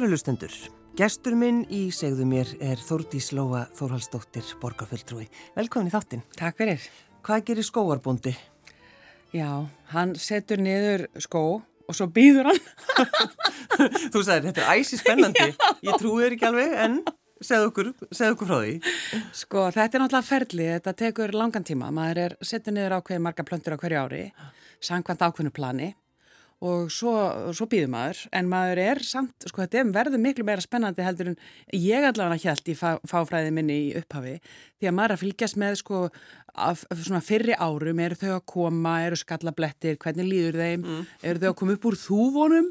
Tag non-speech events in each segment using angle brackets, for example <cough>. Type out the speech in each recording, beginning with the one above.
Kæru lustendur, gestur minn í segðu mér er Þórdís Lóa Þórhalsdóttir, borgarfulltrúi. Velkomin í þáttin. Takk fyrir. Hvað gerir skóarbúndi? Já, hann setur niður skó og svo býður hann. <laughs> Þú sagðir, þetta er æsi spennandi. <laughs> Ég trúi þér ekki alveg, en segð okkur, segð okkur frá því. Sko, þetta er náttúrulega ferli, þetta tekur langan tíma. Maður er setur niður ákveði marga plöntur á hverju ári, sangkvæmt ákveðinu plani og svo, svo býður maður en maður er samt, sko þetta verður miklu meira spennandi heldur en ég allavega held í fá, fáfræði minni í upphafi. Því að maður að fylgjast með sko af, svona fyrri árum, eru þau að koma? Eru skallablettir, hvernig líður þeim? Mm. eru þau að koma upp úr þúvonum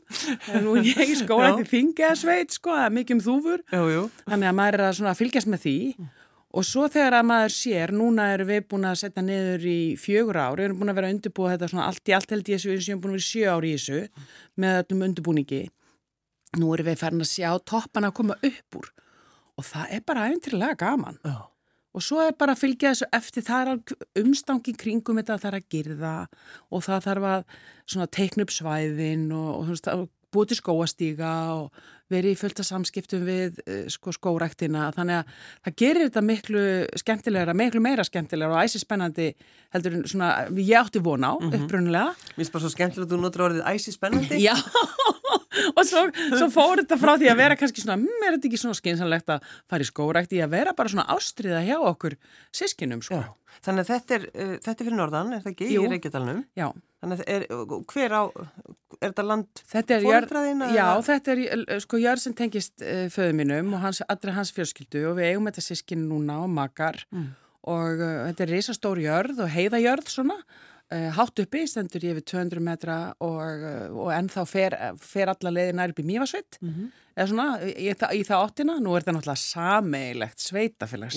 nú er ég í skóla <laughs> til þingasveit sko, það er mikið um þúfur. Jú, jú. þannig að maður er að, að fylgjast með því. Mm. Og svo þegar að maður sér, núna erum við búin að setja niður í fjögur ár, við erum búin að vera að undirbúa þetta svona allt í allt held ég þessu, við erum búin að vera sjö ár í þessu með öllum undirbúningi. Nú erum við farin að sjá toppana að koma upp úr og það er bara aðeintrilega gaman. Já. Og svo er bara að fylgja þessu eftir, það er umstangi kringum þetta, það er að girða og það þarf að teikna upp svæðin og, og búið til skóastíga og verið í fullta samskiptum við eh, sko, skóræktina þannig að það gerir þetta miklu skemmtilegra, miklu meira skemmtilegra og æsi spennandi heldur en svona ég átti vona á mm -hmm. upprunnulega Mér finnst bara svo skemmtilega að þú notur orðið æsi spennandi Já, <laughs> og svo, svo fór þetta frá því að vera kannski svona mér mm, er þetta ekki svona skynsanlegt að fara í skórækti að vera bara svona ástriða hjá okkur sískinum sko Já. Þannig að þetta er, uh, þetta er fyrir norðan, er það ekki Jú. í Reykjadalunum? Já. Þannig að er, hver á, er þetta land fóröldræðina? Já, þetta er sko jörð sem tengist uh, föðu mínum og hans, allra hans fjölskyldu og við eigum þetta sískin núna og makar mm. og uh, þetta er reysastór jörð og heiðajörð svona hátt uppi, stendur ég við 200 metra og, uh, og ennþá fer, fer alla leiði nær upp í Mývasveit mm -hmm. eða svona í, í það áttina nú er þetta náttúrulega sameigilegt sveitafélag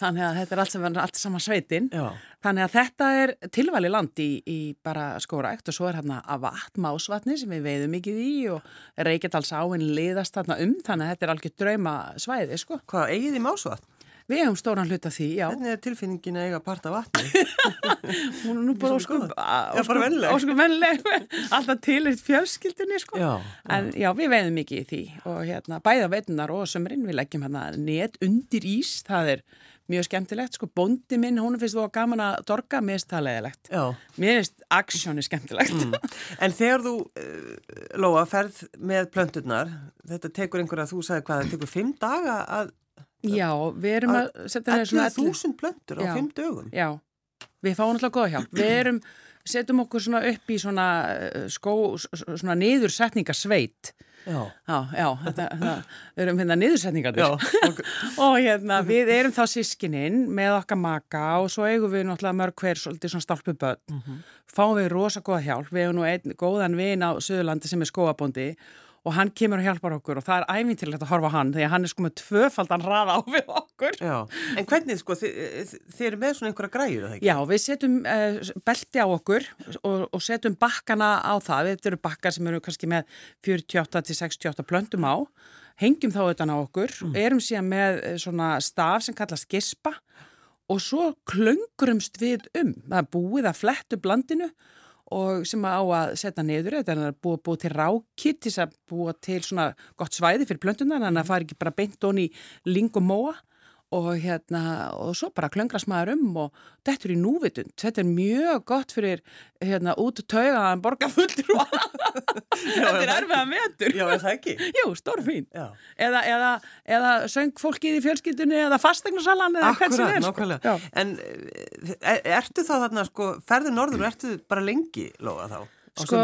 þannig að þetta er allt, sem, allt saman sveitin Já. þannig að þetta er tilvæli land í, í bara skóraækt og svo er hérna að vatn másvatni sem við veiðum mikið í og Reykjadals áinn liðast þarna um þannig að þetta er algjör drauma svæði sko. Hvað, eigið í másvatn? Við hefum stóran hluta því, já. Hvernig er tilfinningin að eiga að parta vatni? <laughs> Hún er nú bara óskum, óskum vennileg, alltaf til eitt fjölskyldunni, sko. Já, en já, við veiðum mikið í því og hérna, bæða veitunar og sömurinn, við leggjum hérna net undir ís, það er mjög skemmtilegt, sko, bóndi minn, hún finnst þú að gaman að dorga, mér finnst það leðilegt. Já. Mér finnst aksjóni skemmtilegt. Mm. En þegar þú, uh, Lóa, ferð með plönturnar, þetta tekur einhverja, þú sagði hvað, að Já, við erum að setja það svona 11.000 blöndur á 5 dögum. Já, við fáum alltaf goða hjálp. Við erum, setjum okkur svona upp í svona eh, skó, svona niðursetningasveit Já, já, já þetta, það, við erum hérna niðursetningar okay. <laughs> og hérna við erum þá sískininn með okkar maka og svo eigum við náttúrulega mörg hver svolítið svona stálpu börn mm -hmm. fáum við rosa goða hjálp, við hefum nú einn góðan vin á Suðurlandi sem er skóabóndi og hann kemur og hjálpar okkur og það er ævintilegt að horfa hann því að hann er sko með tvöfaldan raða á við okkur. Já, en hvernig sko þið, þið eru með svona einhverja græður, það ekki? Já, við setjum uh, belti á okkur og, og setjum bakkana á það. Þetta eru bakkar sem eru kannski með 48-68 plöndum á. Hengjum þá auðvitað á okkur mm. erum síðan með eh, svona staf sem kallast gispa og svo klöngurumst við um. Það er búið að flettu blandinu og sem á að setja neyður þetta er að búa, búa til rákitt til að búa til svona gott svæði fyrir plöntunar en það fari ekki bara beint onni ling og móa og hérna og svo bara klöngrast maður um og þetta er í núvitund, þetta er mjög gott fyrir hérna út taugaðan borgarfullur <laughs> og þetta er erfiða metur Já, er það ekki? Jú, stórfín. Eða, eða, eða söng fólkið í fjölskyldunni eða fastegnasalan eða hvern sem er sko. En er, ertu þá þarna sko, ferður norður og ertu bara lengi loða þá? Sko,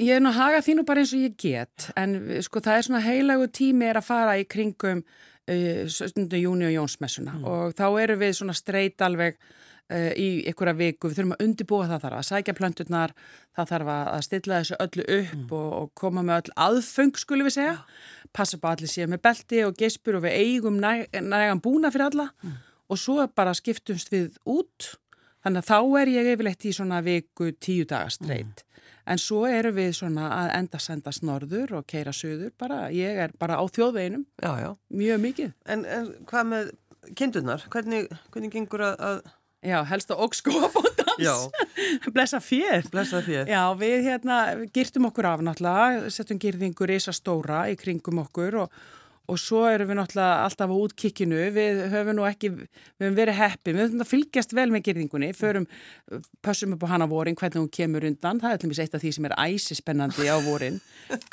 ég er nú að haga þínu bara eins og ég get en sko það er svona heilagu tími er að fara í kringum 17. júni og Jónsmessuna mm. og þá eru við svona streyt alveg uh, í ykkur að viku, við þurfum að undibúa það þarf að sækja plönturnar, það þarf að stilla þessu öllu upp mm. og, og koma með öll aðfeng skulum við segja, ja. passa på allir síðan með belti og geispur og við eigum næ, nægan búna fyrir alla mm. og svo bara skiptumst við út, þannig að þá er ég yfirleitt í svona viku tíu daga streyt. En svo eru við svona að enda sendast norður og keira söður bara. Ég er bara á þjóðveginum. Já, já. Mjög mikið. En, en hvað með kindunar? Hvernig, hvernig gengur að... Já, helst að ógskóabóndan. Já, <laughs> blessa fér. blessa þér. Já, við hérna girtum okkur af náttúrulega, settum girðingur í þessa stóra í kringum okkur og, og svo erum við náttúrulega alltaf á útkikkinu, við höfum nú ekki, við höfum verið heppi, við höfum fylgjast vel með girðingunni, förum, pössum upp á hana vorin, hvernig hún kemur undan, það er með eitt af því sem er æsispennandi á vorin,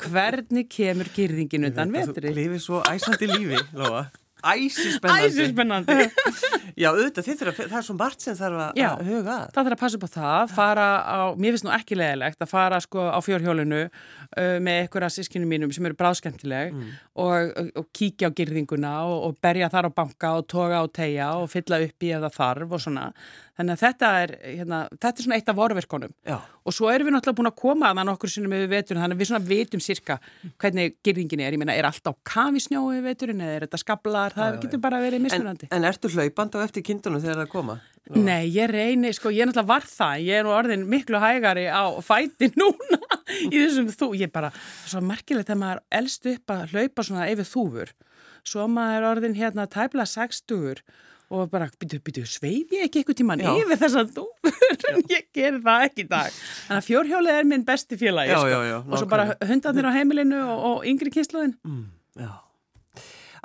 hvernig kemur girðingin undan vetri? Þú lifið svo æsandi lífi, Lóa. Æsispennandi. Æsispennandi. <laughs> Já, auðvitað, þurfa, það er svo margt sem þarf að Já. að huga að. Það þarf að passa upp á það, fara á, mér finnst nú ekki leðilegt að fara sko á fjórhjólinu uh, með einhverja sískinu mínum sem eru bráðskemmtileg og, og, og kíkja á girðinguna og, og berja þar á banka og toga á tegja og fylla upp í ef það þarf og svona. Þannig að þetta er, hérna, þetta er svona eitt af vorverkonum. Já. Og svo erum við náttúrulega búin að koma að það nokkur sinnum yfir veturinn, þannig að við svona vitum sirka hvernig girðingin er. Ég meina, er allt á kafisnjó yfir veturinn eða er þetta skablar? Það getur bara verið En, mismunandi. en ertu hlaupand á eftir kindunum þegar það koma? Nei, ég reyni, sko, ég er náttúrulega var það, ég er nú orðin miklu hægari á fæti <laughs> núna í þessum þú, ég bara, svo merkilegt þegar maður elst upp að hlaupa svona yfir þúfur, svo maður er orðin hérna tæpla 60 og bara, býtu, býtu, sveif ég ekki eitthvað tíman Já. yfir þessar þúfur, <laughs> ég ger það ekki í dag. <laughs> Þannig að fjórhjólið er minn besti félagi, sko, og svo bara hundarnir á heimilinu og, og yngri kynsluðin. Mm.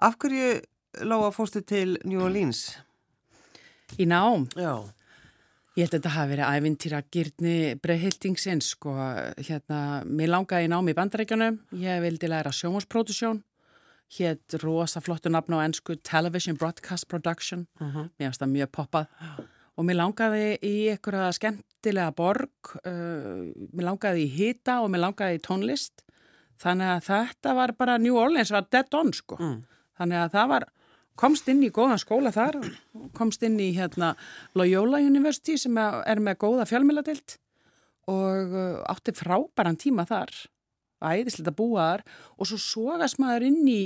Af hverju, Lóa, fórstu til New Orleans? Í nám. Já. Ég held að þetta hafi verið ævintýra gyrni breyhildingsins, sko, hérna, mér langaði í námi í bandarækjunum, ég vildi læra sjónvarsprodusjón, hétt rosa flottu nafn á ennsku Television Broadcast Production, mér finnst það mjög poppað. Og mér langaði í einhverja skemmtilega borg, uh, mér langaði í hita og mér langaði í tónlist, þannig að þetta var bara New Orleans, var dead on, sko, þannig að það var komst inn í góðan skóla þar komst inn í hérna Loyola University sem er með góða fjölmjöladeilt og uh, átti frábæran tíma þar æðislega að búa þar og svo sogast maður inn í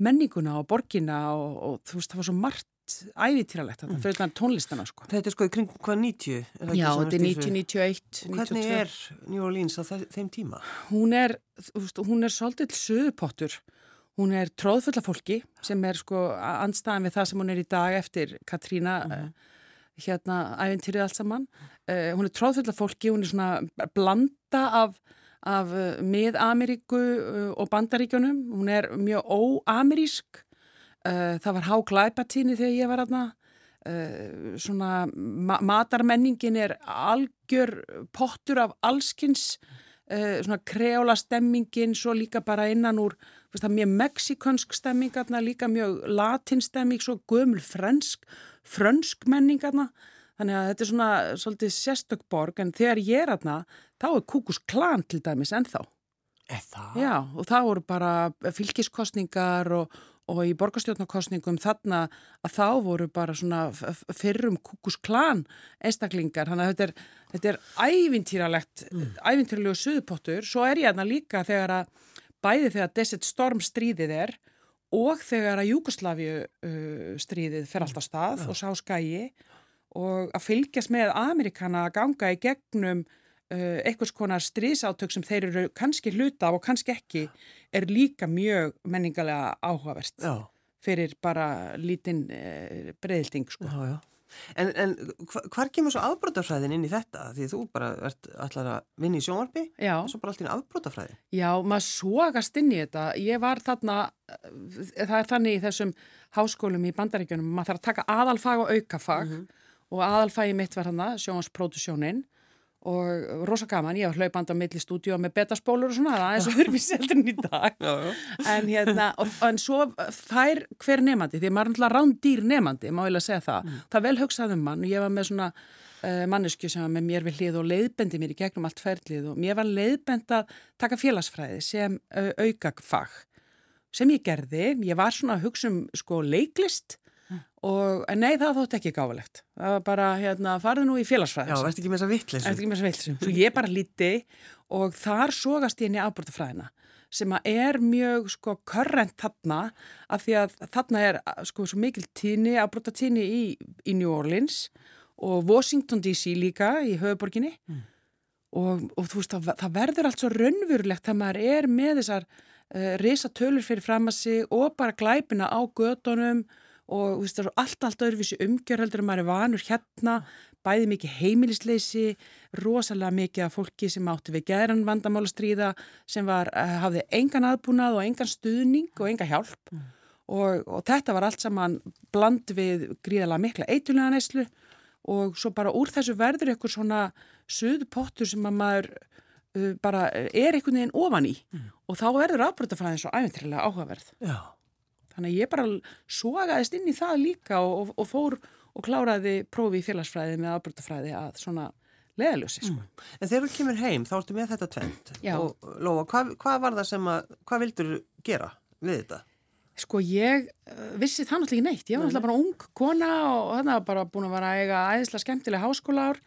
menninguna og borgina og, og þú veist það var svo margt ævitýralegt þetta fyrir þannig tónlistana sko Þetta er sko í kring hvað 90? er það ekki Já, þetta er varst í þessu? 1991 Og Hvernig 92. er New Orleans á þe- þeim tíma? hún er, veist, hún er svolítið söðupottur. Hún er tróðfulla fólki sem er sko andstæðan við það sem hún er í dag eftir Katrína, uh, hérna æfintýrið allt saman. Uh, hún er tróðfulla fólki, hún er svona blanda af, af uh, mið-Ameríku uh, og bandaríkjunum. Hún er mjög óamerísk. Uh, það var háglæpatíni þegar ég var aðna. Svona ma matarmenningin er algjör pottur af allskins svona kreóla stemmingin svo líka bara innan úr veist, mjög mexikonsk stemming aðna, líka mjög latin stemming svo gömul fransk frönsk menning aðna þannig að þetta er svona svolítið sérstök borg en þegar ég er aðna þá er kúkus klan til dæmis ennþá það? Já, og það voru bara fylgiskostningar og, og í borgarstjórnarkostningum þarna að þá voru bara svona fyrrum kúkusklan einstaklingar, þannig að þetta er, þetta er ævintýralegt, mm. ævintýralegu suðupottur, svo er ég aðna líka þegar að bæði þegar Desert Storm stríðið er og þegar að Júkoslavíu uh, stríðið fer alltaf stað og sá skægi og að fylgjast með Amerikana að ganga í gegnum uh, einhvers konar stríðsátök sem þeir eru kannski hluta og kannski ekki er líka mjög menningalega áhugavert Já, fyrir bara lítinn uh, breyðilding sko. já, já. En, en hva- hvar kemur svo afbrótafræðin inn í þetta? Því þú bara ert allar að vinna í sjónvarpi og svo bara allt í afbrótafræði. já, maður sogast inn í þetta. Ég var þarna, uh, það er þannig í þessum háskólum í bandaríkjunum, maður þarf að taka aðalfag og aukafag og aðalfagi mitt var hana, sjónvarsprodusjónin og rosa gaman, ég var hlaupand á milli stúdíu með betaspólur og svona, það er mig seldur í dag. Já, já. en hérna, og, en svo fær hver nefandi, því maður er náttúrulega rándýr nefandi, má ég að segja það, það er vel hugsað um mann og ég var með svona uh, mannesku sem var með mér við hlið og leiðbendi mér í gegnum allt ferlið og mér var leiðbend að taka félagsfræði sem uh, aukagfag sem ég gerði, ég var svona að hugsa um sko leiklist og nei það þótt ekki gáfulegt það var bara hérna farðu nú í félagsfræði Já, verðst ekki með vittleysu? Þess veilsum. Svo ég bara líti og þar sogast ég inn í afbrotafræðina sem að er mjög sko körrent þarna af því að þarna er sko svo mikil tíni, afbrotatíni í, í New Orleans og Washington DC líka í höfuborginni og, og þú veist það, það verður allt svo raunverulegt þegar maður er með þessar uh, risatölur fyrir fram að sig og bara glæpina á gödunum og veist, allt, allt öðruvísi umgjör heldur en maður er vanur hérna, bæði mikið heimilisleysi, rosalega mikið af fólki sem átti við geðran vandamála stríða sem var, uh, hafði engan aðbúnað og engan stuðning og enga hjálp mm. og, og þetta var allt saman bland við gríðalega mikla eitulega neyslu og svo bara úr þessu verður eitthvað svona suðpottur sem að maður uh, bara er einhvern veginn ofan í mm. og þá verður afbröndafræðin svo æfintrilega áhugaverð. Já. Þannig að ég bara sogaðist inn í það líka og, og, og fór og kláraði prófi í félagsfræði með afbrotafræði að svona leðaljósi. Sko. Mm. En þegar þú kemur heim þá ertu með þetta tvent og Lóa, hvað, hvað var það sem að, hvað vildur gera við þetta? Sko ég uh, vissi það náttúrulega ekki neitt. Ég var náttúrulega bara ung kona og þannig að bara búin að vera eiga æðislega skemmtilega háskólaár.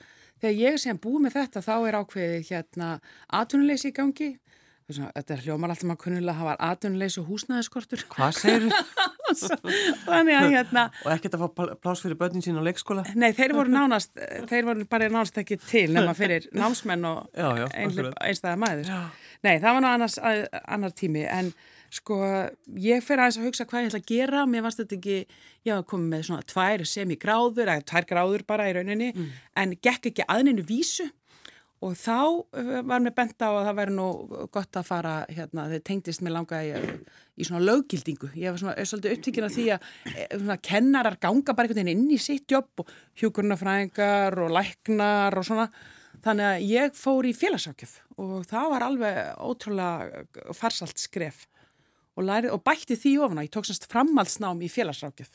Þegar ég sem búið með þetta þá er ákveðið hérna atvinnuleysi í gangi Þetta er hljómar alltaf maður kunnulega að hafa aðunleis og húsnæðiskortur. Hvað segir þú? <laughs> Þannig að hérna... Og ekkert að fá plás fyrir börnin sín á leikskóla? Nei, þeir voru nánast, þeir voru bara nánast ekki til nema fyrir námsmenn og einstæða maður. Já. Nei, það var ná annars annar tími en sko ég fer aðeins að hugsa hvað ég ætla að gera. Mér varst þetta ekki, ég hafa komið með svona tvær semigráður, eða tvær gráður bara í rauninni mm. en gekk ekki aðninu vísu og þá eh, var mér bent á að það væri nú gott að fara hérna, þeir tengdist mér langa í, í svona löggildingu, ég var svona svolítið upptíkin af því að eh, svona, kennarar ganga bara einhvern veginn inn í sitt jobb og hjúkurnafræðingar og læknar og svona, þannig að ég fór í félagsákjöf og það var alveg ótrúlega farsalt skref. Og, læri, og bætti því ofan á, ég tók semst framhaldsnám í félagsákjöf,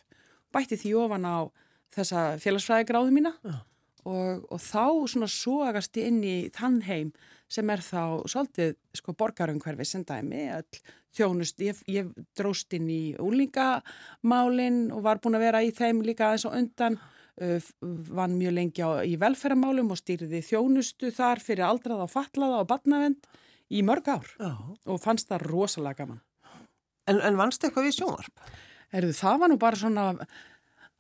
bætti því ofan á þessa félagsfræðigráðu mína. Og og, og þá svona sógast ég inn í þann heim sem er þá svolítið sko borgarumhverfi sem dæmi, all þjónust, ég, ég dróst inn í úlingamálinn og var búin að vera í þeim líka aðeins og undan, vann mjög lengi á, í velferðamálum og stýriði þjónustu þar fyrir aldraða og fatlaða og batnavend í mörg ár Já. og fannst það rosalega gaman. En, en vannst eitthvað við sjónvarp? Erðu, það var nú bara svona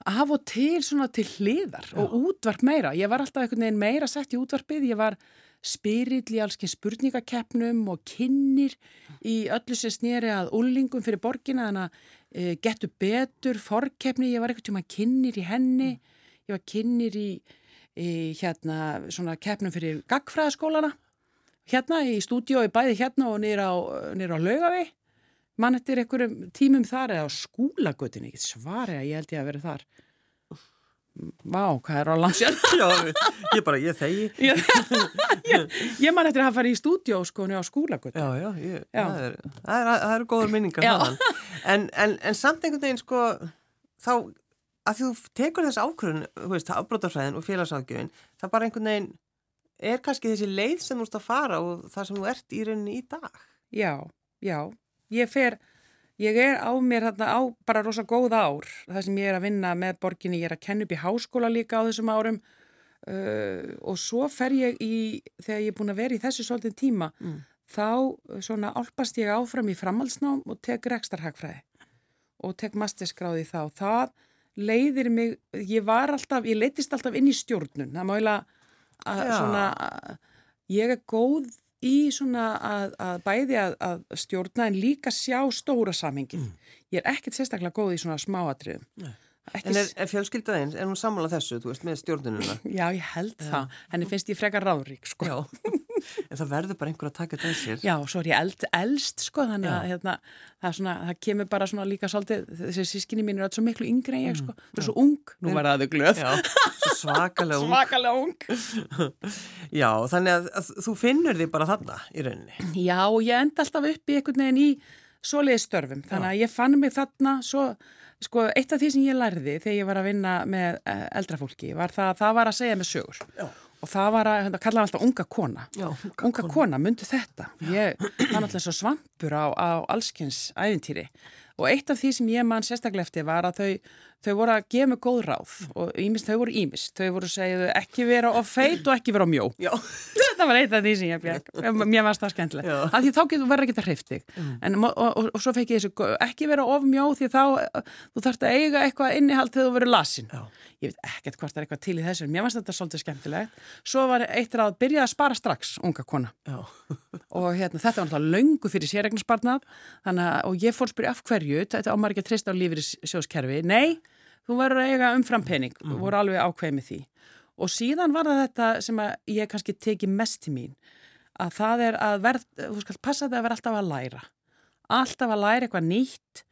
af og til svona til hliðar Já. og útvarp meira. Ég var alltaf einhvern veginn meira sett í útvarpið, ég var spyrill í allsken spurningakeppnum og kynir í öllu sem snýri að úlingum fyrir borgina. Þannig að e, getur betur forkeppni, ég var einhvern tíma kynir í henni, ég var kynir í, í hérna svona keppnum fyrir gagfræðaskólana hérna í stúdiói bæði hérna og nýra á, á laugavi mann eftir einhverjum tímum þar eða á skúlagötinu, ég get svarið að ég held ég að vera þar. Vá, hvað er á landsjálf? Já, ég bara, ég þegi. Ég, ég man eftir að hafa farið í stúdjó sko á skúlagötinu Já, já, ég, já. Það, er, það, er, það eru góður minningar en, en, en samt einhvern veginn sko þá að þú tekur þess ákvörðun þú veist, afbrótarfræðin og félagsákjöfin það bara einhvern veginn er kannski þessi leið sem þú ert að fara og það sem þú ert í rauninni í dag. Já, já ég fer, ég er á mér þarna á bara rosa góð ár. Það sem ég er að vinna með borginni, ég er að kenna upp í háskóla líka á þessum árum. Uh, og svo fer ég í, þegar ég er búin að vera í þessu svolítið tíma, mm. þá svona álpast ég áfram í framhaldsnám og tek rekstarhagfræði og tek masterskráði þá, það leiðir mig, ég var alltaf, ég leittist alltaf inn í stjórnun, það mála að svona, ég er góð í svona að, að bæði að, að stjórna en líka sjá stóra samhengið. Mm. Ég er ekkert sérstaklega góð í svona smáatriðum. Nei. Ekki... En er, er fjölskyldaðins, er hún sammálað þessu, þú veist, með stjórnununa? Já, ég held Já. það. Henni finnst ég frekar ráðrík, sko. Já, <laughs> <laughs> en það verður bara einhver að taka þetta sér. Já, svo er ég eld, eldst, sko, þannig að hérna, það, svona, það kemur bara svona líka svolítið, þessi sískinni mín er alltaf svo miklu yngre en ég, sko. Það er svo ung, nú var það þau glöð. Já, svo svakalega <laughs> ung. svakalega ung. <laughs> Já, þannig að, að þú finnur því bara þarna í rauninni. Já, ég enda alltaf upp í einhvern veginn í svoleiði störfum, þannig að ég fann mig þarna svo Sko, eitt af því sem ég lærði þegar ég var að vinna með eh, eldrafólki var það að það var að segja með sögur Já. Og það var að, það kallaði alltaf unga kona. Já, unga, unga kona, kona. Myndi þetta. Ég, er náttúrulega svo svampur á, á allskynns æfintýri og eitt af því sem ég mann sérstaklega eftir var að þau þau voru að gefa mig góð ráð. Og ímist, þau voru ímist, þau voru segja ekki vera of feit og ekki vera of mjó <laughs> þetta var eitt af því sem ég fekk <laughs> mér varst það skemmtilegt, af því þá verið að geta hriftig, mm. en og, og, og svo fekk ég þessu, ekki vera of mjó því þá þú þarfst að eiga eitthvað innihald þegar þú verið lasin, Já. ég veit ekkert hvort það er eitthvað til í þessu, mér varst þetta svolítið skemmtilegt. Svo var eitt ráð byrja að spara strax unga kona. <laughs> Og hérna, þetta var náttúrulega löngu fyrir sérregnarsparnað og ég fór spyrja af hverju, þetta ámar ekki að treysta á lífið þú verður að eiga umfram pening, mm. voru alveg ákveð með því og síðan var það þetta sem ég kannski teki mest til mín að það er að verð, þú skal passa þetta að vera alltaf að læra. Alltaf að læra eitthvað nýtt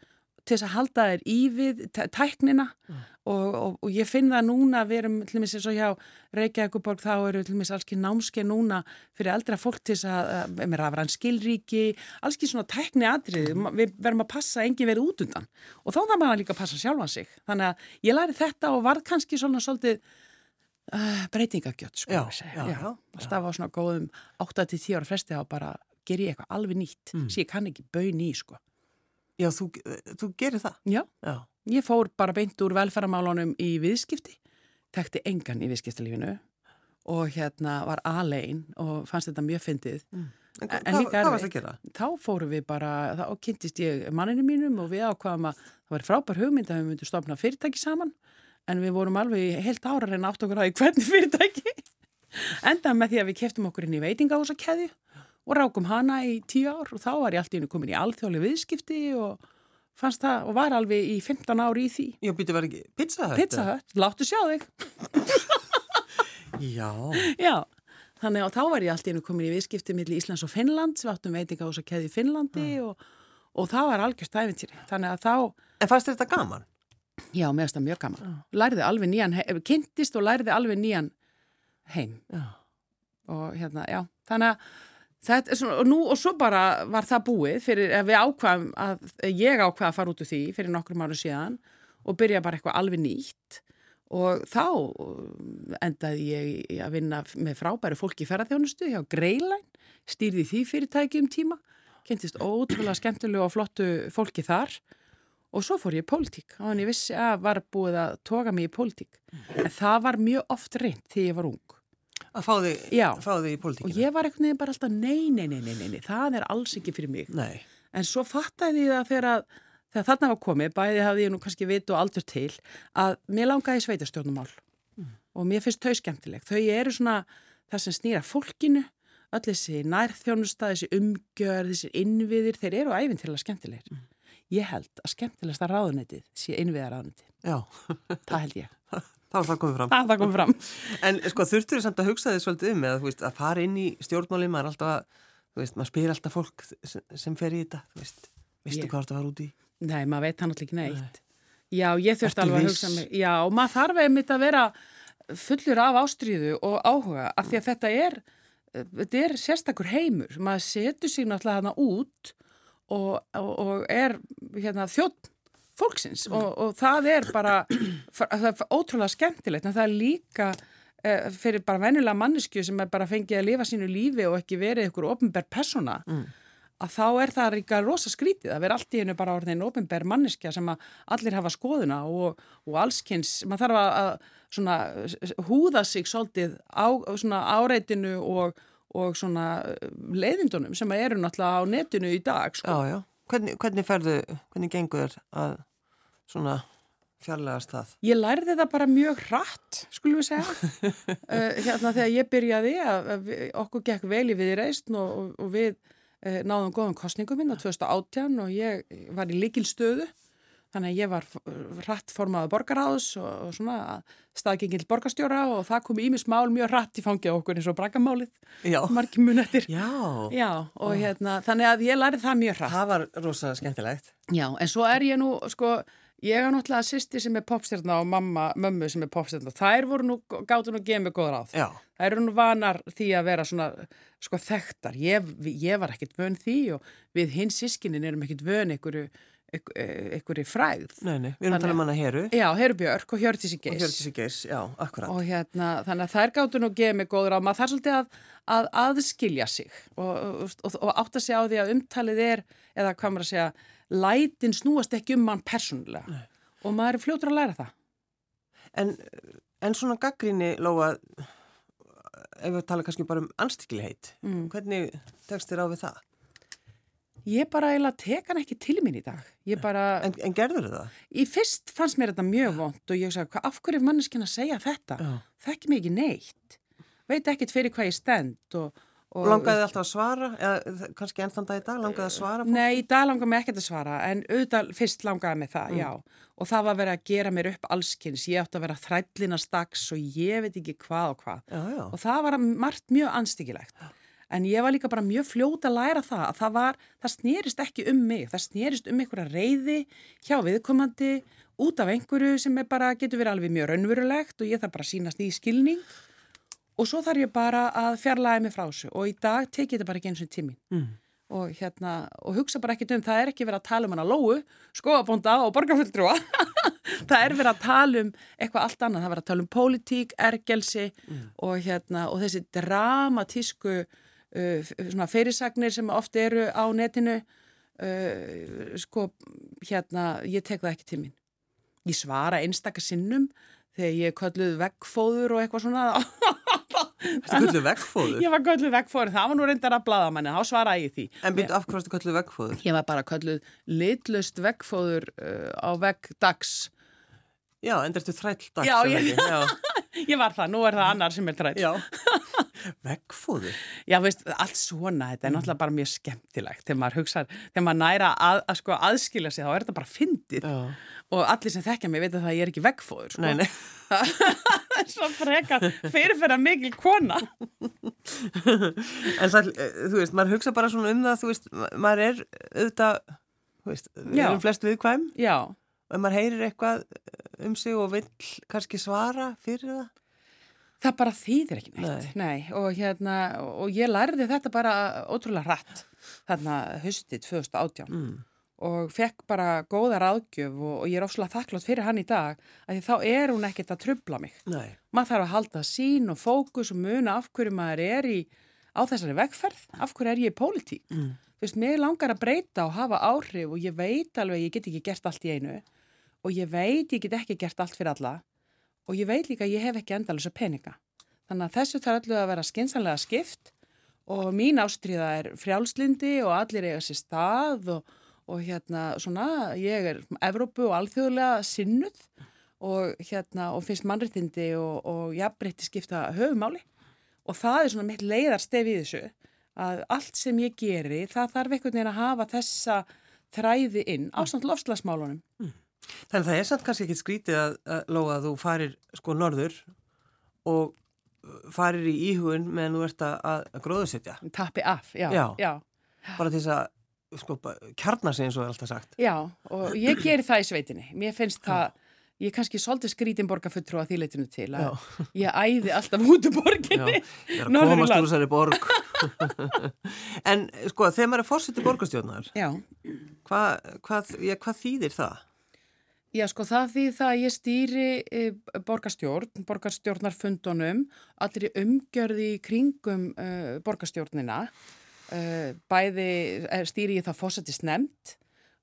til þess að halda þér í við tæknina. Mm. og, og, og ég finn það núna við erum til og með eins og hjá Reykjavíkuborg þá eru til og með allski námskeið núna fyrir eldra fólk til þess að með rafræn skilríki, allski svona tækni atrið, við verðum að passa engi verið út undan. Og þá þarf maður líka að passa sjálfan sig, þannig að ég læri þetta og var kannski svona svolítið uh, breytingagjöld sko já, já, já, alltaf á svona góðum 8-10 ára fresti á bara ger ég eitthvað alveg nýtt mm. sem ég kann ekki bauð ný sko Já, þú, þú gerir það? Já. Já, ég fór bara beint úr velferðamálunum í viðskipti, tekti engan í viðskiptalífinu og hérna var aðlein og fannst þetta mjög fyndið. Mm. En, en líka hvað varst það að gera? Þá fórum við bara, þá kynntist ég manninu mínum og við ákvaðum að það var frábær hugmynd að við myndum stopna fyrirtæki saman en við vorum alveg heilt ára reyna átt okkur að í hvernig fyrirtæki. Enda með því að við keftum okkur inn í veitingahúsakeðju og rákum hana í tíu ár og þá var ég alltaf komin í alþjóðlega viðskipti og fannst það og var alveg í 15 ár í því. Já, býtti var ekki pizzahött? Pizzahött, láttu sjá þig. <laughs> Já. Já, þannig að þá var ég alltaf komin í viðskipti millir Íslands og Finnland, við áttum veitinga ás að keði í Finnlandi mm. og, og það var algjörst æfintýri. Þannig að þá... En fannst þetta gaman? Já, mér finnst það mjög gaman. Já. Lærði alveg nýjan, kynntist og lærði alveg nýjan heim. Já. Og hérna, já, þannig að Svona, og, nú, og svo bara var það búið fyrir að við ákvaðum að ég ákvaði að fara út úr því fyrir nokkrum áru síðan og byrja bara eitthvað alveg nýtt og þá endaði ég að vinna með frábæri fólki í ferðarþjónustu hjá Greilæn, stýrði því fyrirtæki um tíma, kentist ótrúlega skemmtilegu og flottu fólki þar og svo fór ég í pólitík og þannig vissi að var búið að toga mig í pólitík en það var mjög oft reynd þegar ég var ung að fá þig, fá þig í pólitíkina. Og ég var eitthvað nefnir bara alltaf nei, nei, nei, nei, nei, það er alls ekki fyrir mig. Nei. En svo fattæði ég það þegar, þegar þarna var komið, bæði hafði ég nú kannski vit og aldur til, að mér langaði sveitastjórnumál mm. og mér finnst þau skemmtileg. Þau eru svona það sem snýra fólkinu, öll þessi nærþjónusta, þessi umgjör, þessi innviðir, þeir eru æfinn til að skemmtilegir. Mm. Ég held að skemmtilegsta ráðunetið sé innviðaráðunetið. Já. það held ég. <laughs> Það var það komið fram. Það það komið fram. <laughs> En sko þurftur þið samt að hugsa þið svolítið um eða veist, að fara inn í stjórnmáli, maður alltaf að, þú veist, maður spyr alltaf fólk sem, fer í þetta, þú veist, veistu yeah. hvað það var út í? Nei, maður veit hann alltaf ekki neitt. Nei. Já, ég þurfti alveg að hugsa mig, já, maður þarf einmitt að vera fullur af ástríðu og áhuga, af því að þetta er, þetta er og, og, er hérna, þjótt fólksins. Og, og það er bara <clears throat> það er ótrúlega skemmtilegt. En það er líka eh, fyrir bara venjulega mannesku sem er bara fengið að lifa sínu lífi og ekki verið ykkur ofnbær persona mm. að þá er það líka rosa skrítið að vera allt í hennu bara orðin ofnbær manneskja sem að allir hafa skoðuna og, og allskynns, maður þarf að svona, húða sig svolítið á svona áreitinu og, og svona leiðindunum sem eru náttúrulega á netinu í dag sko. Já, já Hvernig, hvernig ferðu, hvernig gengur þér að svona fjarlægast það? Ég lærði það bara mjög hratt, skulum við segja. uh, <laughs> hérna þegar ég byrjaði að, að við, okkur gekk vel í viðreist og, og, og við uh, náðum góðum kostningum minn á 2018 og ég var í likilstöðu Þannig að ég var rætt formaða borgaráðs og, og svona staðgengil borgarstjóra og það kom ímis mál mjög rætt í fangja okkur eins og bragamálið, margir munettir. Já. Já, og Ó. hérna, þannig að ég lærið það mjög rætt. Það var rosa skemmtilegt. Já, en svo er ég nú, sko, ég er náttúrulega sýsti sem er popstjárna og mamma, mömmu sem er popstjárna. Þær voru nú, gáttu nú að gefa mig góð ráð. Já. Þær eru nú vanar því að vera svona, sko, þekktar. Ég, ég var ekkit vön því og við hins sískinin erum ekkit vön einhverju einhverju fræð Nei, nei, við erum talað um hana Heru. Já, Heru Björk og Hjörtísi Geis Og Hjörtísi Geis, já, akkurat. Og hérna, þannig að þær gáttu nú gefa mig góður á maður þar svolítið að, að aðskilja sig og, og, og átt að segja á því að umtalið er eða hvað maður að segja lætin snúast ekki um mann persónulega. Og maður er fljótur að læra það. En, en svona gaggrinni Lóa ef við tala kannski bara um anstíkilegheit mm. hvernig tekst þér á við það? Ég bara eiginlega tek hann ekki til minn í dag. Bara, en, en gerður það? Í fyrst fannst mér þetta mjög vond og ég sagði, af hverju er manneskinn að segja þetta? Já. Það ekki mikið neitt. Veit ekkert fyrir hvað ég stend og, Og langaði alltaf að svara, eða kannski ennþann dag í dag, langaði að svara? Fólk? Nei, í dag langaði mig ekkert að svara, en auðvitað fyrst langaði mig það, mm. já. Og það var vera að gera mér upp allskynns, ég átti að vera þrællina staks og ég veit ekki hvað og hvað. Já, já. Og En ég var líka bara mjög fljóta að læra það, að það var, það snýrist ekki um mig, það snýrist um einhverja reyði hjá viðkomandi út af einhverju sem bara getur verið alveg mjög raunverulegt og ég þarf bara að sínast í skilning og svo þarf ég bara að fjarlæga mig frá þessu og í dag tekið þetta bara ekki eins og tímin mm. og, hérna, og hugsa bara ekkit um það er ekki verið að tala um hana lóu, skoabonda og borgarfulltrúa <laughs> það er verið að tala um eitthvað allt annað, það er verið að tala um pólitík, ergelsi mm. og, hérna, og þessi dramatísku uh, fyrirsagnir sem oft eru á netinu uh, sko hérna, ég tek það ekki tímin ég svara einstakar sinnum þegar ég kölluð veggfóður og eitthvað svona Þú kölluð veggfóður? Ég var kölluð veggfóður, það var nú reyndar að blada manni þá svaraði ég því En byrju af hverju kölluð veggfóður? Ég var bara kölluð litlust veggfóður uh, á veggdags Já, en þetta er þræll dags Já, ég, Já. Ég var það, nú er það annar sem er þræll Já. <laughs> Veggfóður? Já, veist, allt svona, þetta er mm. náttúrulega bara mjög skemmtilegt. Þegar maður hugsa, þegar maður næra að, að sko, aðskilja sig, þá er þetta bara fyndið. Og allir sem þekkja mig veit að það ég er ekki veggfóður sko. Nei, nei. <laughs> Svo frekar fyrirferða mikil kona. En það, eh, þú veist, maður hugsa bara svona um það, þú veist, maður er auðvitað, þú veist, við erum flest viðkvæm. Já og maður heyrir eitthvað um sig og vil kannski svara fyrir það Það bara þýðir ekki neitt, nei. nei, og hérna, og ég lærði þetta bara ótrúlega hratt, þarna höstið 2018 mm. og fekk bara góða ráðgjöf og, og ég er óslulega þakklátt fyrir hann í dag að þá er hún ekkert að trubla mig. Nei. Maður þarf að halda sín og fókus og muna af hverju maður er í, á þessari vegferð, af hverju er ég í pólitík. Mm. Þú veist, mér langar að breyta og hafa áhrif og ég veit alveg, ég get ekki gert allt í einu og ég veit, ég get ekki gert allt fyrir alla og ég veit líka ég hef ekki endalus að peninga. Þannig að þessu þarf allir að vera skinsanlega skipt og mín ástriða er frjálslindi og allir eiga sér stað og, og hérna svona ég er Evrópu og alþjóðlega sinnuð og hérna og finnst mannréttindi og, og jafnbreytti skipta höfumáli og það er svona mitt leiðarstef í þessu að allt sem ég geri það þarf einhvern veginn að hafa þessa þræði inn á samt lofslagsmálunum. Mm. Þannig að það er samt kannski ekki skrítið að, að lofa að þú farir sko norður og farir í íhugun meðan þú ert að, að gróðusetja. Tappi af, já, já. já. Bara til þess að sko, kjarnar sig eins og er alltaf sagt. Já, og ég ger það í sveitinni. Mér finnst það, ég er kannski svolítið skrítin borgarfulltrú að því leitinu til að já. <laughs> ég æði alltaf út úr borginni. Já, ég er að komast úr þessari borg. <laughs> en sko, þegar maður er fórsetið borgarstjónar, hvað hva, hva þýðir það? Já, sko það því það að ég stýri e, borgarstjórn, borgarstjórnarfundunum, allir umgjörði kringum uh, borgarstjórnina, uh, bæði stýri ég það fósættist nefnt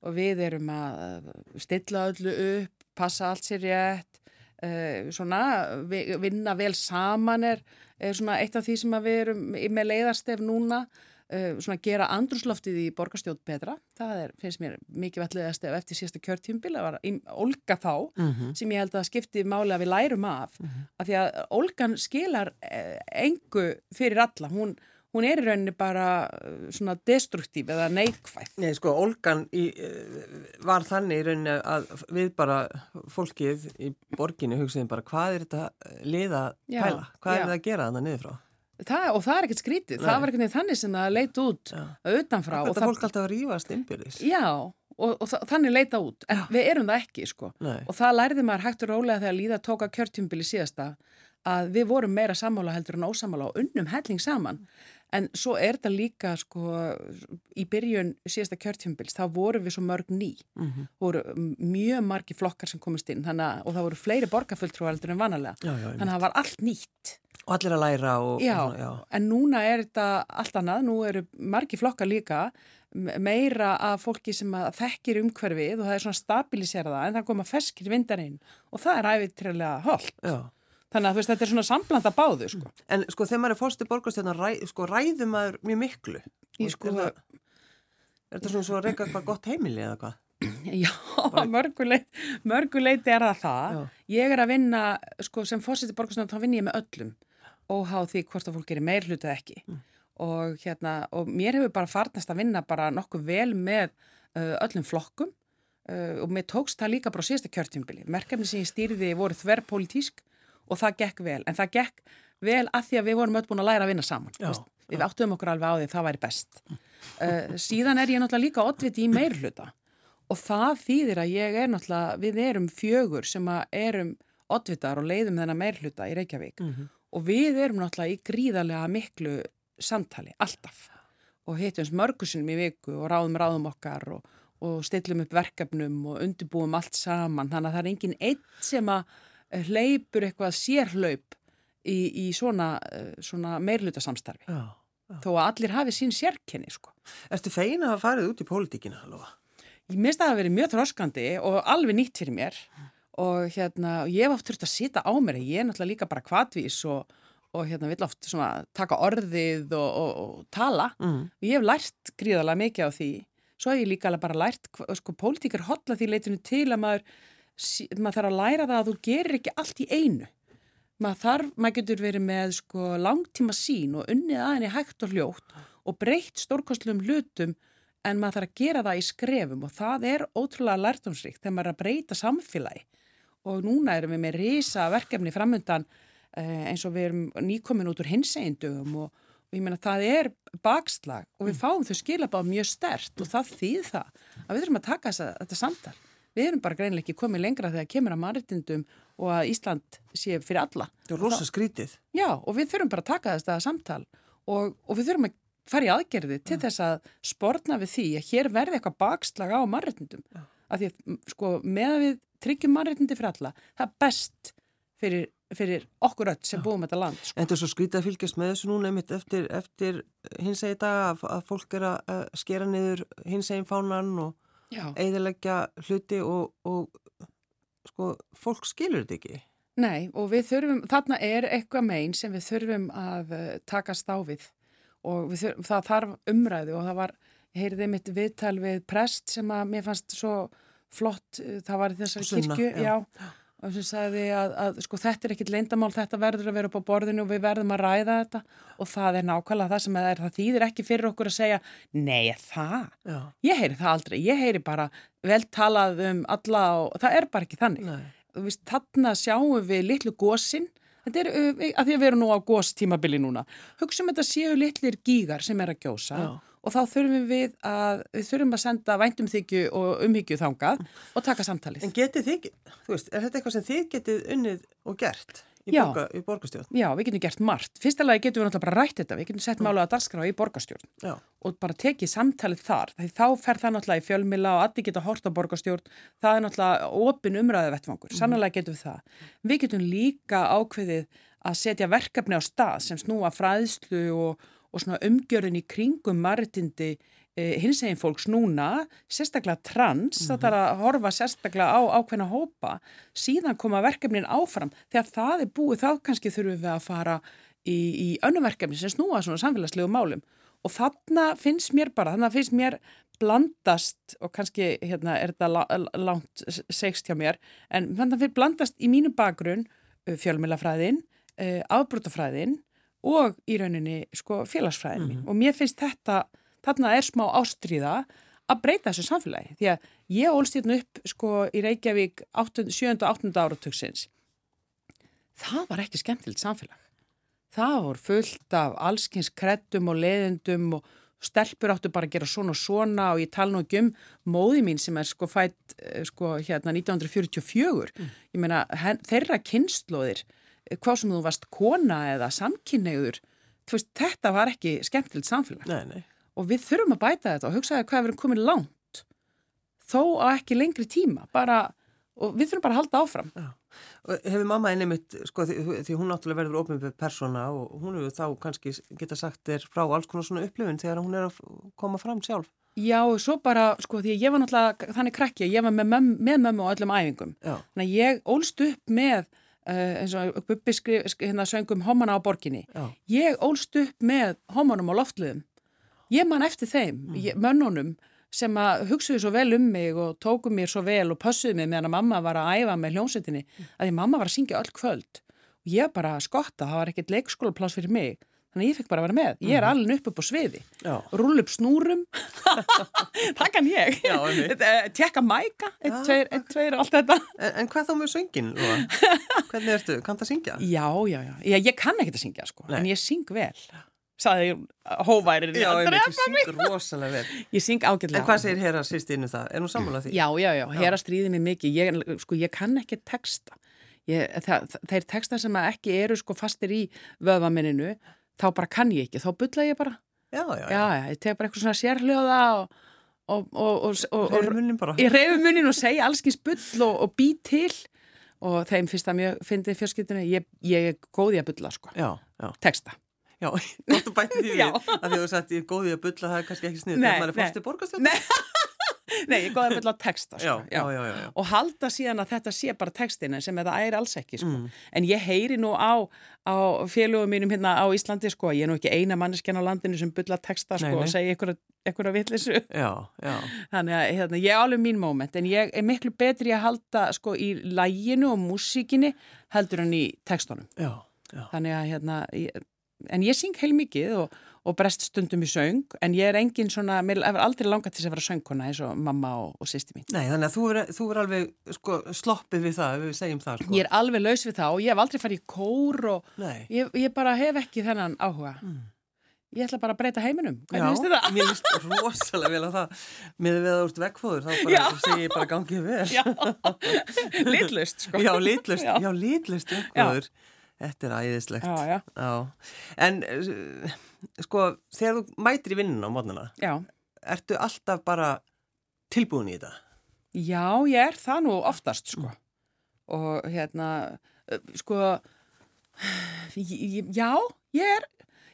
og við erum að stilla öllu upp, passa allt sér rétt, uh, svona, vinna vel saman er, er eitt af því sem við erum með leiðarstef núna, svona gera andrúsloftið í borgarstjóð betra. Það er, finnst mér mikið velliðast ef eftir síðasta kjörtjumbil að vara Olga þá mm -hmm. sem ég held að skipti máli að við lærum af. Mm -hmm. Af því að Olgan skilar eh, engu fyrir alla. Hún hún er í rauninni bara svona destruktív eða neikvæð. Nei, sko, Olgan í, var þannig í rauninni að við bara, fólkið í borginni hugsiðum bara hvað er þetta liða pæla? Hvað já. er þetta að gera þannig niður frá? Það, og það er ekkert skrítið, Nei. það var ekkert þannig sem það leita út ja. utanfrá. Þetta er fólk alltaf að rýfast innbyrðis. Já, og, og þannig leita út, en Já. við erum það ekki sko. Nei. Og það lærði maður hægt og rólega þegar Líða tóka kjörtjumbili síðasta að við vorum meira sammála heldur en ósamála og unnum helling saman. En svo er þetta líka sko í byrjun síðasta kjörtjumbils, þá voru við svo mörg ný. Mm -hmm. voru mjög margi flokkar sem komist inn að, og það voru fleiri borgarfulltrúaldur en vanalega. Já, já, þannig að það var allt nýtt. Og allir að læra og... Já, og, já, en núna er þetta allt annað, nú eru margi flokka líka meira af fólki sem þekkir umhverfið og það er svona stabiliserða en það koma ferskir vindarinn og það er æfitræðilega holdt. Já. Þannig að veist, þetta er svona samblanda báðu, sko. En sko þegar maður er fórstu borgarstjórnar, ræ, sko ræður maður mjög miklu. Í, sko, er, það, er þetta svona svo að reyka eitthvað gott heimili eða hvað? <clears throat> Já, mörguleit, mörguleiti er það það. Já. Ég er að vinna, sko sem fórstu borgarstjórnar, þá vinn ég með öllum óháð því hvort að fólk gerir meir hluta ekki mm. og hérna, og mér hefur bara farnast að vinna bara nokkuð vel með uh, öllum flokkum uh, og mér tókst það líka bara á síðasta kjörtjumbili. Merkefni sem ég stýrði voru þverrpolitísk og það gekk vel, en það gekk vel að því að við vorum öll búin að læra að vinna saman. Já, við áttum okkur alveg á því að það væri best. Uh, síðan er ég náttúrulega líka oddviti í meirhluta og það þýðir að ég er náttúrulega, við erum fjögur sem erum oddvitar og leiðum þennan meirhluta í Reykjavík mm -hmm. og við erum náttúrulega í gríðarlega miklu samtali, alltaf og hittum mörgusunum í viku og ráðum ráðum okkar og, og stillum upp verkefnum og undirbúum allt saman þannig að það er enginn eitt sem að hleypur eitthvað sérhlaup í, í svona, svona meirhluta samstarfi Já þó að allir hafi sín sérkenni sko. Erstu feina að farið út í pólitíkina alveg? Ég minnst að það að verið mjög þróskandi og alveg nýtt fyrir mér og hérna, ég hef oft þurft að sita á mér ég er náttúrulega líka bara kvadvís og, og hérna vill oft svona taka orðið og, og, og tala mm. ég hef lært gríðalega mikið á því svo hef ég líka bara lært sko, pólitíkar hotla því leitinu til að maður maður þarf að læra það að þú gerir ekki allt í einu. Maður þarf, maður getur verið með sko langtíma sín og unnið aðeins hægt og hljótt og breytt stórkostlum hlutum en maður þarf að gera það í skrefum og það er ótrúlega lærdomsríkt þegar maður er að breyta samfélagi. Og núna erum við með risa verkefni framöndan eh, eins og við erum nýkomin út úr hinsegindugum og, og ég meina það er bakslag og við fáum þau skilabáð mjög stert og það þýð það að við þurfum að taka þessa, þetta samtal við erum bara greinlega ekki komið lengra þegar kemur að maritindum og að Ísland sé fyrir alla. Það er rosa skrítið. Já og við þurfum bara að taka þess að samtal og, og við þurfum að fara í aðgerði til ja. þess að spórna við því að hér verði eitthvað bakslag á maritindum. Ja. Af því að sko með að við tryggjum maritindi fyrir alla, það er best fyrir, fyrir okkur öll sem ja. búum þetta land. Sko. En það er svo skrítið að fylgjast með þessu núna einmitt eftir, eftir hins egin dag að, að fólk er að skera niður hins egin fánan og eðilegja hluti og, og sko, fólk skilur þetta ekki. Nei og við þurfum, þarna er eitthvað meginn sem við þurfum að takast á við. Og þurfum, það þarf umræðu og það var, ég heyriði mitt viðtal við prest sem að mér fannst svo flott, uh, það var í þessari kirkju, já, já og sem sagði að, að sko þetta er ekkit leindamál, þetta verður að vera upp á borðinu og við verðum að ræða þetta. Og það er nákvæmlega það sem er, það þýðir ekki fyrir okkur að segja, nei það, Já. ég heyri það aldrei, ég heyri bara vel talað um alla og það er bara ekki þannig. Vist, þarna sjáum við litlu gósin, þetta er að því að við erum nú á góstímabili núna, hugsaum þetta séu litlir gígar sem er að gjósa. Já og þá þurfum við að, við þurfum að senda væntumþykju og umhyggju þangað og taka samtalið. En getið þið, þú veist, er þetta eitthvað sem þið getið unnið og gert í, borga, í borgastjórn? Já, við getum gert margt. Fyrsta lagi getum við náttúrulega bara rætt þetta, við getum sett málu að darskrá í borgastjórn Já. og bara tekið samtalið þar. Þá fer það náttúrulega í fjölmila og allir geta hort á borgastjórn, það er náttúrulega opin umræðu vettfangur, mm. sannlega getum við það. Við getum líka ákveðið að setja verkefni á stað sem snúa fræðslu og og svona umgjörðin í kringum maritindi eh, hins eginn fólks núna, sérstaklega trans, mm -hmm. það er að horfa sérstaklega á ákveðna hópa, síðan koma verkefnin áfram, þegar það er búið þá kannski þurfum við að fara í, í önnum verkefni sem snúa svona samfélagslegu málum og þarna finnst mér bara, þarna finnst mér blandast og kannski hérna er þetta langt segst hjá mér, en þannig að fyrir blandast í mínu bakgrunn fjölmjölafræðin, afbrútafræðin og í rauninni sko, félagsfræðin mín mm -hmm. og mér finnst þetta, þarna er smá ástríða að breyta þessu samfélagi því að ég ólst hérna upp sko í Reykjavík 7. og 8. áratöksins það var ekki skemmtilegt samfélag það voru fullt af allskins kreddum og leðendum og stelpur áttu bara að gera svona og svona og ég tala nú ekki um móði mín sem er sko fætt eh, sko hérna 1944 mm. ég meina þeirra kynnslóðir hvað sem þú varst kona eða samkynnegur veist, þetta var ekki skemmtilegt samfélag nei, nei. og við þurfum að bæta þetta og hugsaði hvað við erum komin langt þó að ekki lengri tíma bara, og við þurfum bara að halda áfram Já. Hefur mamma einnig mitt sko, því, því hún náttúrulega verður ofnbjörn persóna og hún hefur þá kannski geta sagt þér frá alls konar svona upplifun þegar hún er að koma fram sjálf Já, svo bara, sko, því ég var náttúrulega þannig krakki, ég var með, möm, með mömmu og öllum æfingum Já. þannig að ég ólst upp með Uh, eins og Bubbi hérna söngum homana á borginni Já. ég ólst upp með homanum á loftluðum ég man eftir þeim mm. ég, mönnunum sem að hugsuðu svo vel um mig og tóku mér svo vel og pössuðu mig meðan að mamma var að æfa með hljómsettinni mm. að því mamma var að syngja öll kvöld og ég bara skotta, það var ekkert leikskólapláss fyrir mig þannig að ég fekk bara að vera með ég er alveg upp upp á sviði rull upp snúrum <laughs> það kann ég Já, tjekka mæka, einn, Já. tveir, einn, tveir allt þetta En, en hvað þá með söngin? <laughs> Hvernig ertu? Kanntu að syngja? já, já, já, já, ég kann ekkert að syngja sko, Nei. en ég syng vel saði ég hóværir Já, ég þú syngur rosalega vel. ég syng ágætlega En hvað segir Hera sýst inn um það? Er hún sammálað því? Já, já, já, hér að stríði mig mikið ég, sko, ég kann ekki texta ég, það, það- þeir texta sem ekki eru sko fastir í vöðvaminninu þá bara kann ég ekki, þá bulla ég bara. Já, já, já, já, ég tek bara eitthvað svona sérhljóða og, og, og, og, ég reyfi munnin og segja allskins bull og, og bý til. Og þeim finnst það mjög fyndið fjörskiptinu, ég, ég er góð í að bulla sko, Já, já, texta. Já, <laughs> gott að bæta því <laughs> að því að þú sagt ég er góð í að bulla, það er kannski ekki snið maður er nei. fórst í borgastjótt Nei, nei, ég góð að bulla texta sko, já, já, já, og halda síðan að þetta sé bara textina sem það er alls ekki sko. Mm. en ég heyri nú á, á félögum mínum hérna á Íslandi sko, ég er nú ekki eina manneskjan á landinu sem bulla texta sko, Nei, nei. og segja ykkur, að vitlisu já, já. þannig að hérna, ég er alveg mín moment en ég er miklu betri að halda sko í læginu og músíkinni heldur en í textunum já, já. þannig að hérna ég, en ég syng heil mikið og, og brest stundum í söng en ég er engin svona, mér hefur aldrei langað til að vera söngkona eins og mamma og, og sýsti mín Nei, þannig að þú er, þú er alveg sko, sloppið við það, við segjum það sko. Ég er alveg laus við það og ég hef aldrei farið í kór og ég, ég bara hef ekki þennan áhuga. Ég ætla bara að breyta heiminum. Hvernig það? mér finnst rosalega vel að það með við að úrst vekkfóður, þá bara Já. segi ég bara gangið vel Já, litlust sko. Já, litlust, Já. já, litlust vekkfóður Þetta er æðislegt Já, já. En uh, sko, þegar þú mætir í vinnuna á mótnana Já, ertu alltaf bara tilbúin í þetta? já, ég er það nú oftast sko. Og hérna, sko, já, ég er,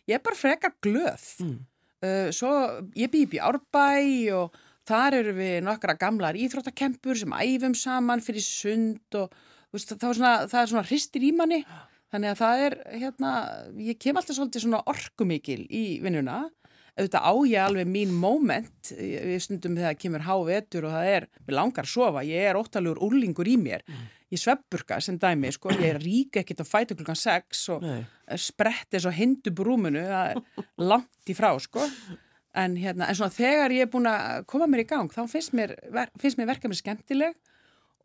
ég er bara frekar glöð. Mm. Svo ég býð í Árbæ og þar eru við nokkra gamlar íþróttakempur sem æfum saman fyrir sund og veist, það, er svona, það er svona hristir í manni þannig að það er hérna, ég kem alltaf svolítið svona orkumikil í vinnuna. Auðvitað á ég alveg mín moment við stundum þegar kemur hávetur og það er, mér langar að sofa, ég er óttalugur úrlingur í mér, ég svepburka sem dæmi, sko, ég er rík ekkit að fæta klukkan sex og Nei. sprett eins og hindu brúmunu það er langt í frá sko. En, hérna, en svona þegar ég er búin að koma mér í gang þá finnst mér, finnst mér verkefni skemmtileg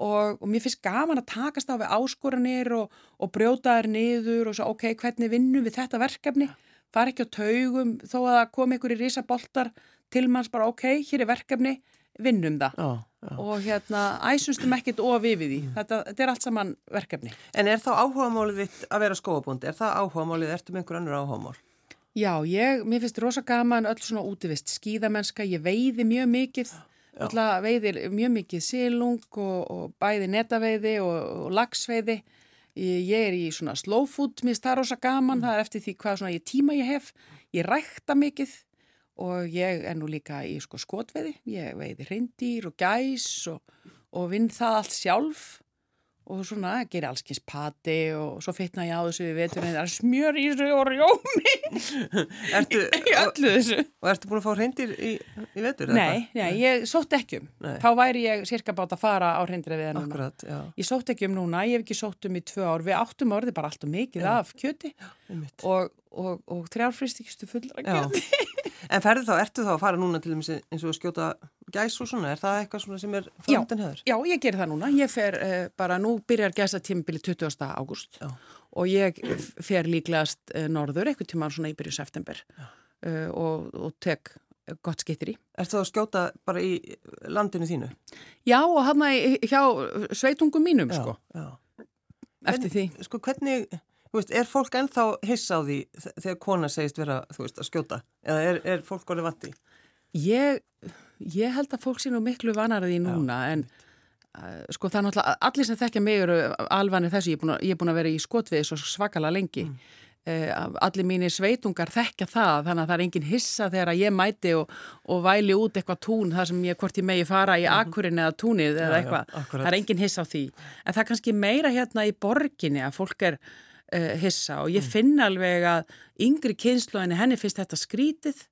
og, og mér finnst gaman að takast á við áskoranir og, og brjóta þær niður og svo ok, hvernig vinnum við þetta verkefni? Fara ekki á taugum þó að komi ykkur í risaboltar til manns bara ok, hér er verkefni vinnum það. Já, já. og hérna æsumstum ekkit of yfir því. Þetta, þetta er allt saman verkefni. En er þá áhugamálið þitt að vera skóabúndi? Er það áhugamálið, ertu með einhver önnur áhugamál? Já, ég, mér finnst rosa gaman öll svona útivist skíðamennska, ég veiði mjög mikið, öll að veiði mjög mikið silung og, og bæði netaveiði og, og lagsveiði. Ég, er í svona slow food, mér finnst það rosa gaman, það er eftir því hvað svona ég tíma ég hef. Ég rækta mikið og ég er nú líka í sko skotveiði, ég veiði reyndýr og gæs og, og vinn það allt sjálf og svona gerir allskins pati og svo fitna ég á þessu við veturinn, það er smjör í þessu og rjómi <laughs> Ertu, í öllu þessu. og ertu búin að fá reyndir í, í vetur? Nei, nei, ég sótt ekki um. Nei. Þá væri ég cirka bátt að fara á reyndri við núna. Akkurat, já, Ég sótt ekki um núna, ég hef ekki sótt um í tvö ár. Við áttum orðið bara allt og mikið af kjöti og, og, og þrjárfristikistu fullra Já. kjöti. En ferðu þá, ertu þá að fara núna til eins og að skjóta gæs og svona? Er það eitthvað svona sem er framöndan höður? Já, ég ger það núna. Ég fer uh, bara, nú byrjar gæsa tímabili 20. ágúst Já. og ég fer líklegast uh, norður, eitthvað tíma svona í byrju september uh, og, og tek gott skittir í. Ertu þá að skjóta bara í landinu þínu? Já, og hann hjá sveitungum mínum, sko, Já. eftir því. Sko hvernig, þú veist, er fólk ennþá hissa á því þegar kona segist vera, þú veist, að skjóta? Eða er, er fólk orðið vatti? Ég, ég held að fólk sé nú miklu vanar að því núna en uh, sko það er náttúrulega allir sem þekkja mig eru alvanir þessu, ég er búin að, er vera í skotviði svo svakalega lengi mm. allir mínir sveitungar þekkja það þannig að það er engin hissa þegar að ég mæti og, og væli út eitthvað tún þar sem ég hvort ég megi fara í akkurinn eða túnið eða Mhm. Já, já, eitthvað, akkurat. það er engin hissa á því en það er kannski meira hérna í borginni að fólk er uh, hissa og Mm. ég finn alveg að yngri kynsluðinni henni finnst þetta skrítið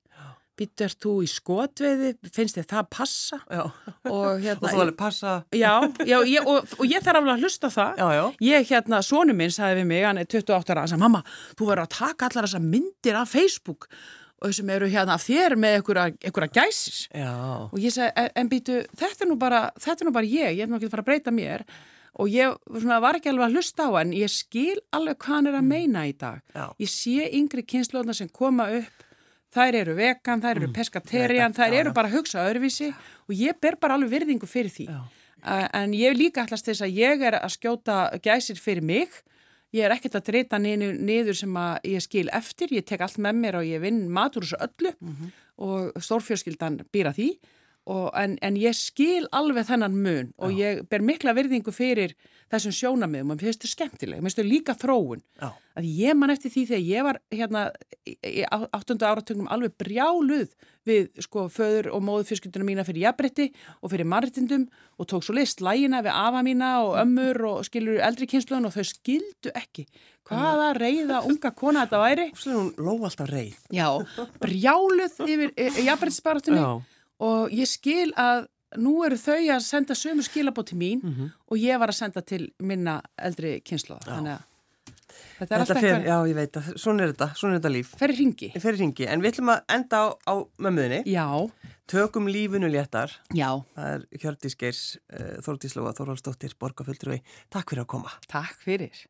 býttu er þú í skotveiði, finnst þið það passa? Já, Og, <laughs> hérna, og þú alveg passa, Já, já ég, og, og ég þarf alveg að hlusta það. já, já, Ég hérna, sonu minn sagði við mig, hann er 28 ára, hann sagði, mamma, þú verður að taka allar þessar myndir af Facebook og þessum eru hérna þér með einhverja gæsis. já, Og ég sagði, en, en býtu, þetta er nú bara, þetta er nú bara ég, ég er nú ekki að fara að breyta mér. Og ég svona, var ekki alveg að hlusta á hann, ég skil alveg hvað hann er að meina í dag. já, Ég sé yngri kynnslóðna sem koma upp, þær eru vegan, þær eru peskaterian, þær eru bara að hugsa öðruvísi og ég ber bara alveg virðingu fyrir því. en ég líka allast þess að ég er að skjóta gæsir fyrir mig. Ég er ekkert að drita niður, sem að ég skil eftir, ég tek allt með mér og ég vinn matur þessu öllu og stórfjörskildan býra því og, en, en ég skil alveg þennan mun og ég ber mikla virðingu fyrir þessum sjónamiðum og mér finnst þau skemmtileg, mér finnst þau líka þróun. Já, að ég man eftir því þegar ég var hérna í- áttunda áratögnum alveg brjáluð við sko föður og móðu fyrskildunum mína fyrir jafnbretti og fyrir marritindum og tók svo list lægina við afa mína og ömmur og skilur eldri kynsluðan og þau skildu ekki hvaða reyða unga kona þetta væri. Svo er hún ló alltaf reið. já, brjáluð yfir jafnbrettisbaratunni Já, og ég skil að nú eru þau að senda sömu skilabót til mín Mhm. og ég var að senda til minna eldri kynsluða þannig að þetta er þetta alltaf fer, eitthvað já, ég veit að svona er þetta, svona er þetta líf. fer í ringi Ég fer í ringi, en við ætlum að enda á, á mömmuðinni. Já, Tökum lífinu léttar. já, Það er Hjördís Geirs, uh, Þórdís Lóa, Þórhaldsdóttir, Borgafulltrúi. Takk fyrir að koma. takk fyrir.